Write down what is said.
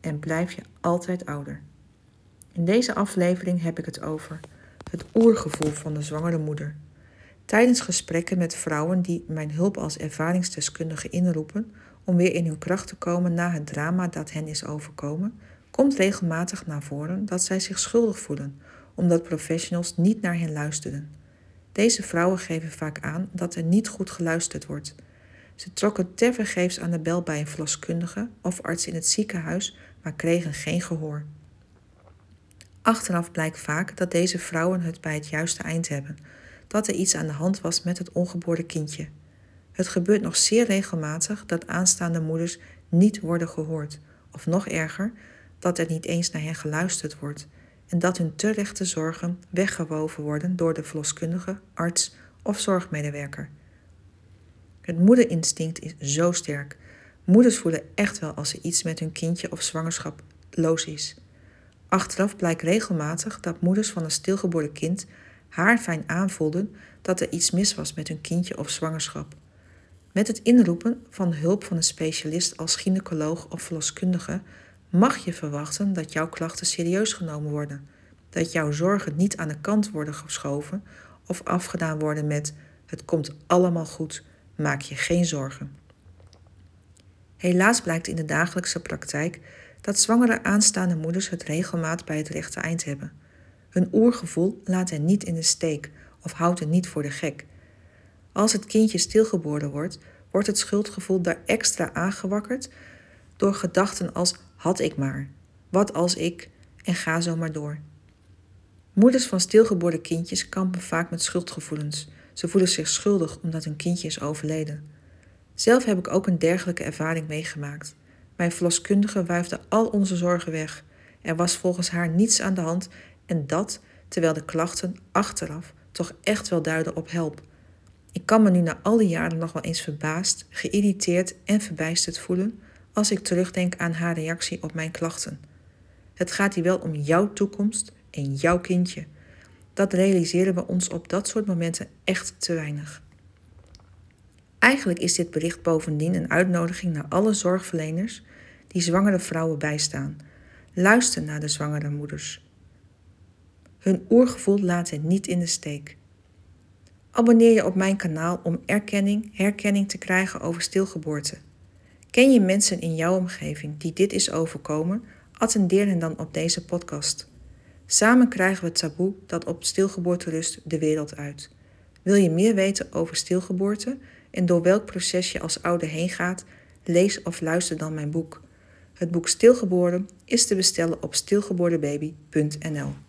en blijf je altijd ouder. In deze aflevering heb ik het over het oergevoel van de zwangere moeder. Tijdens gesprekken met vrouwen die mijn hulp als ervaringsdeskundige inroepen om weer in hun kracht te komen na het drama dat hen is overkomen, komt regelmatig naar voren dat zij zich schuldig voelen omdat professionals niet naar hen luisterden. Deze vrouwen geven vaak aan dat er niet goed geluisterd wordt. Ze trokken tevergeefs aan de bel bij een verloskundige of arts in het ziekenhuis, maar kregen geen gehoor. Achteraf blijkt vaak dat deze vrouwen het bij het juiste eind hebben, dat er iets aan de hand was met het ongeboren kindje. Het gebeurt nog zeer regelmatig dat aanstaande moeders niet worden gehoord, of nog erger, dat er niet eens naar hen geluisterd wordt en dat hun terechte zorgen weggewoven worden door de verloskundige, arts of zorgmedewerker. Het moederinstinct is zo sterk. Moeders voelen echt wel als er iets met hun kindje of zwangerschap los is. Achteraf blijkt regelmatig dat moeders van een stilgeboren kind haar fijn aanvoelden dat er iets mis was met hun kindje of zwangerschap. Met het inroepen van hulp van een specialist als gynaecoloog of verloskundige mag je verwachten dat jouw klachten serieus genomen worden, dat jouw zorgen niet aan de kant worden geschoven of afgedaan worden met het komt allemaal goed, maak je geen zorgen. Helaas blijkt in de dagelijkse praktijk dat zwangere aanstaande moeders het regelmaat bij het rechte eind hebben. Hun oergevoel laat hen niet in de steek of houdt hen niet voor de gek. Als het kindje stilgeboren wordt, wordt het schuldgevoel daar extra aangewakkerd door gedachten als had ik maar, wat als ik en ga zo maar door. Moeders van stilgeboren kindjes kampen vaak met schuldgevoelens. Ze voelen zich schuldig omdat hun kindje is overleden. Zelf heb ik ook een dergelijke ervaring meegemaakt. Mijn verloskundige wuifde al onze zorgen weg. Er was volgens haar niets aan de hand en dat terwijl de klachten achteraf toch echt wel duiden op help. Ik kan me nu na al die jaren nog wel eens verbaasd, geïrriteerd en verbijsterd voelen als ik terugdenk aan haar reactie op mijn klachten. Het gaat hier wel om jouw toekomst en jouw kindje. Dat realiseren we ons op dat soort momenten echt te weinig. Eigenlijk is dit bericht bovendien een uitnodiging naar alle zorgverleners die zwangere vrouwen bijstaan. Luister naar de zwangere moeders. Hun oergevoel laat hen niet in de steek. Abonneer je op mijn kanaal om erkenning, herkenning te krijgen over stilgeboorte. Ken je mensen in jouw omgeving die dit is overkomen? Attendeer hen dan op deze podcast. Samen krijgen we het taboe dat op stilgeboorte rust de wereld uit. Wil je meer weten over stilgeboorte en door welk proces je als ouder heen gaat? Lees of luister dan mijn boek. Het boek Stilgeboren is te bestellen op stilgeborenbaby.nl.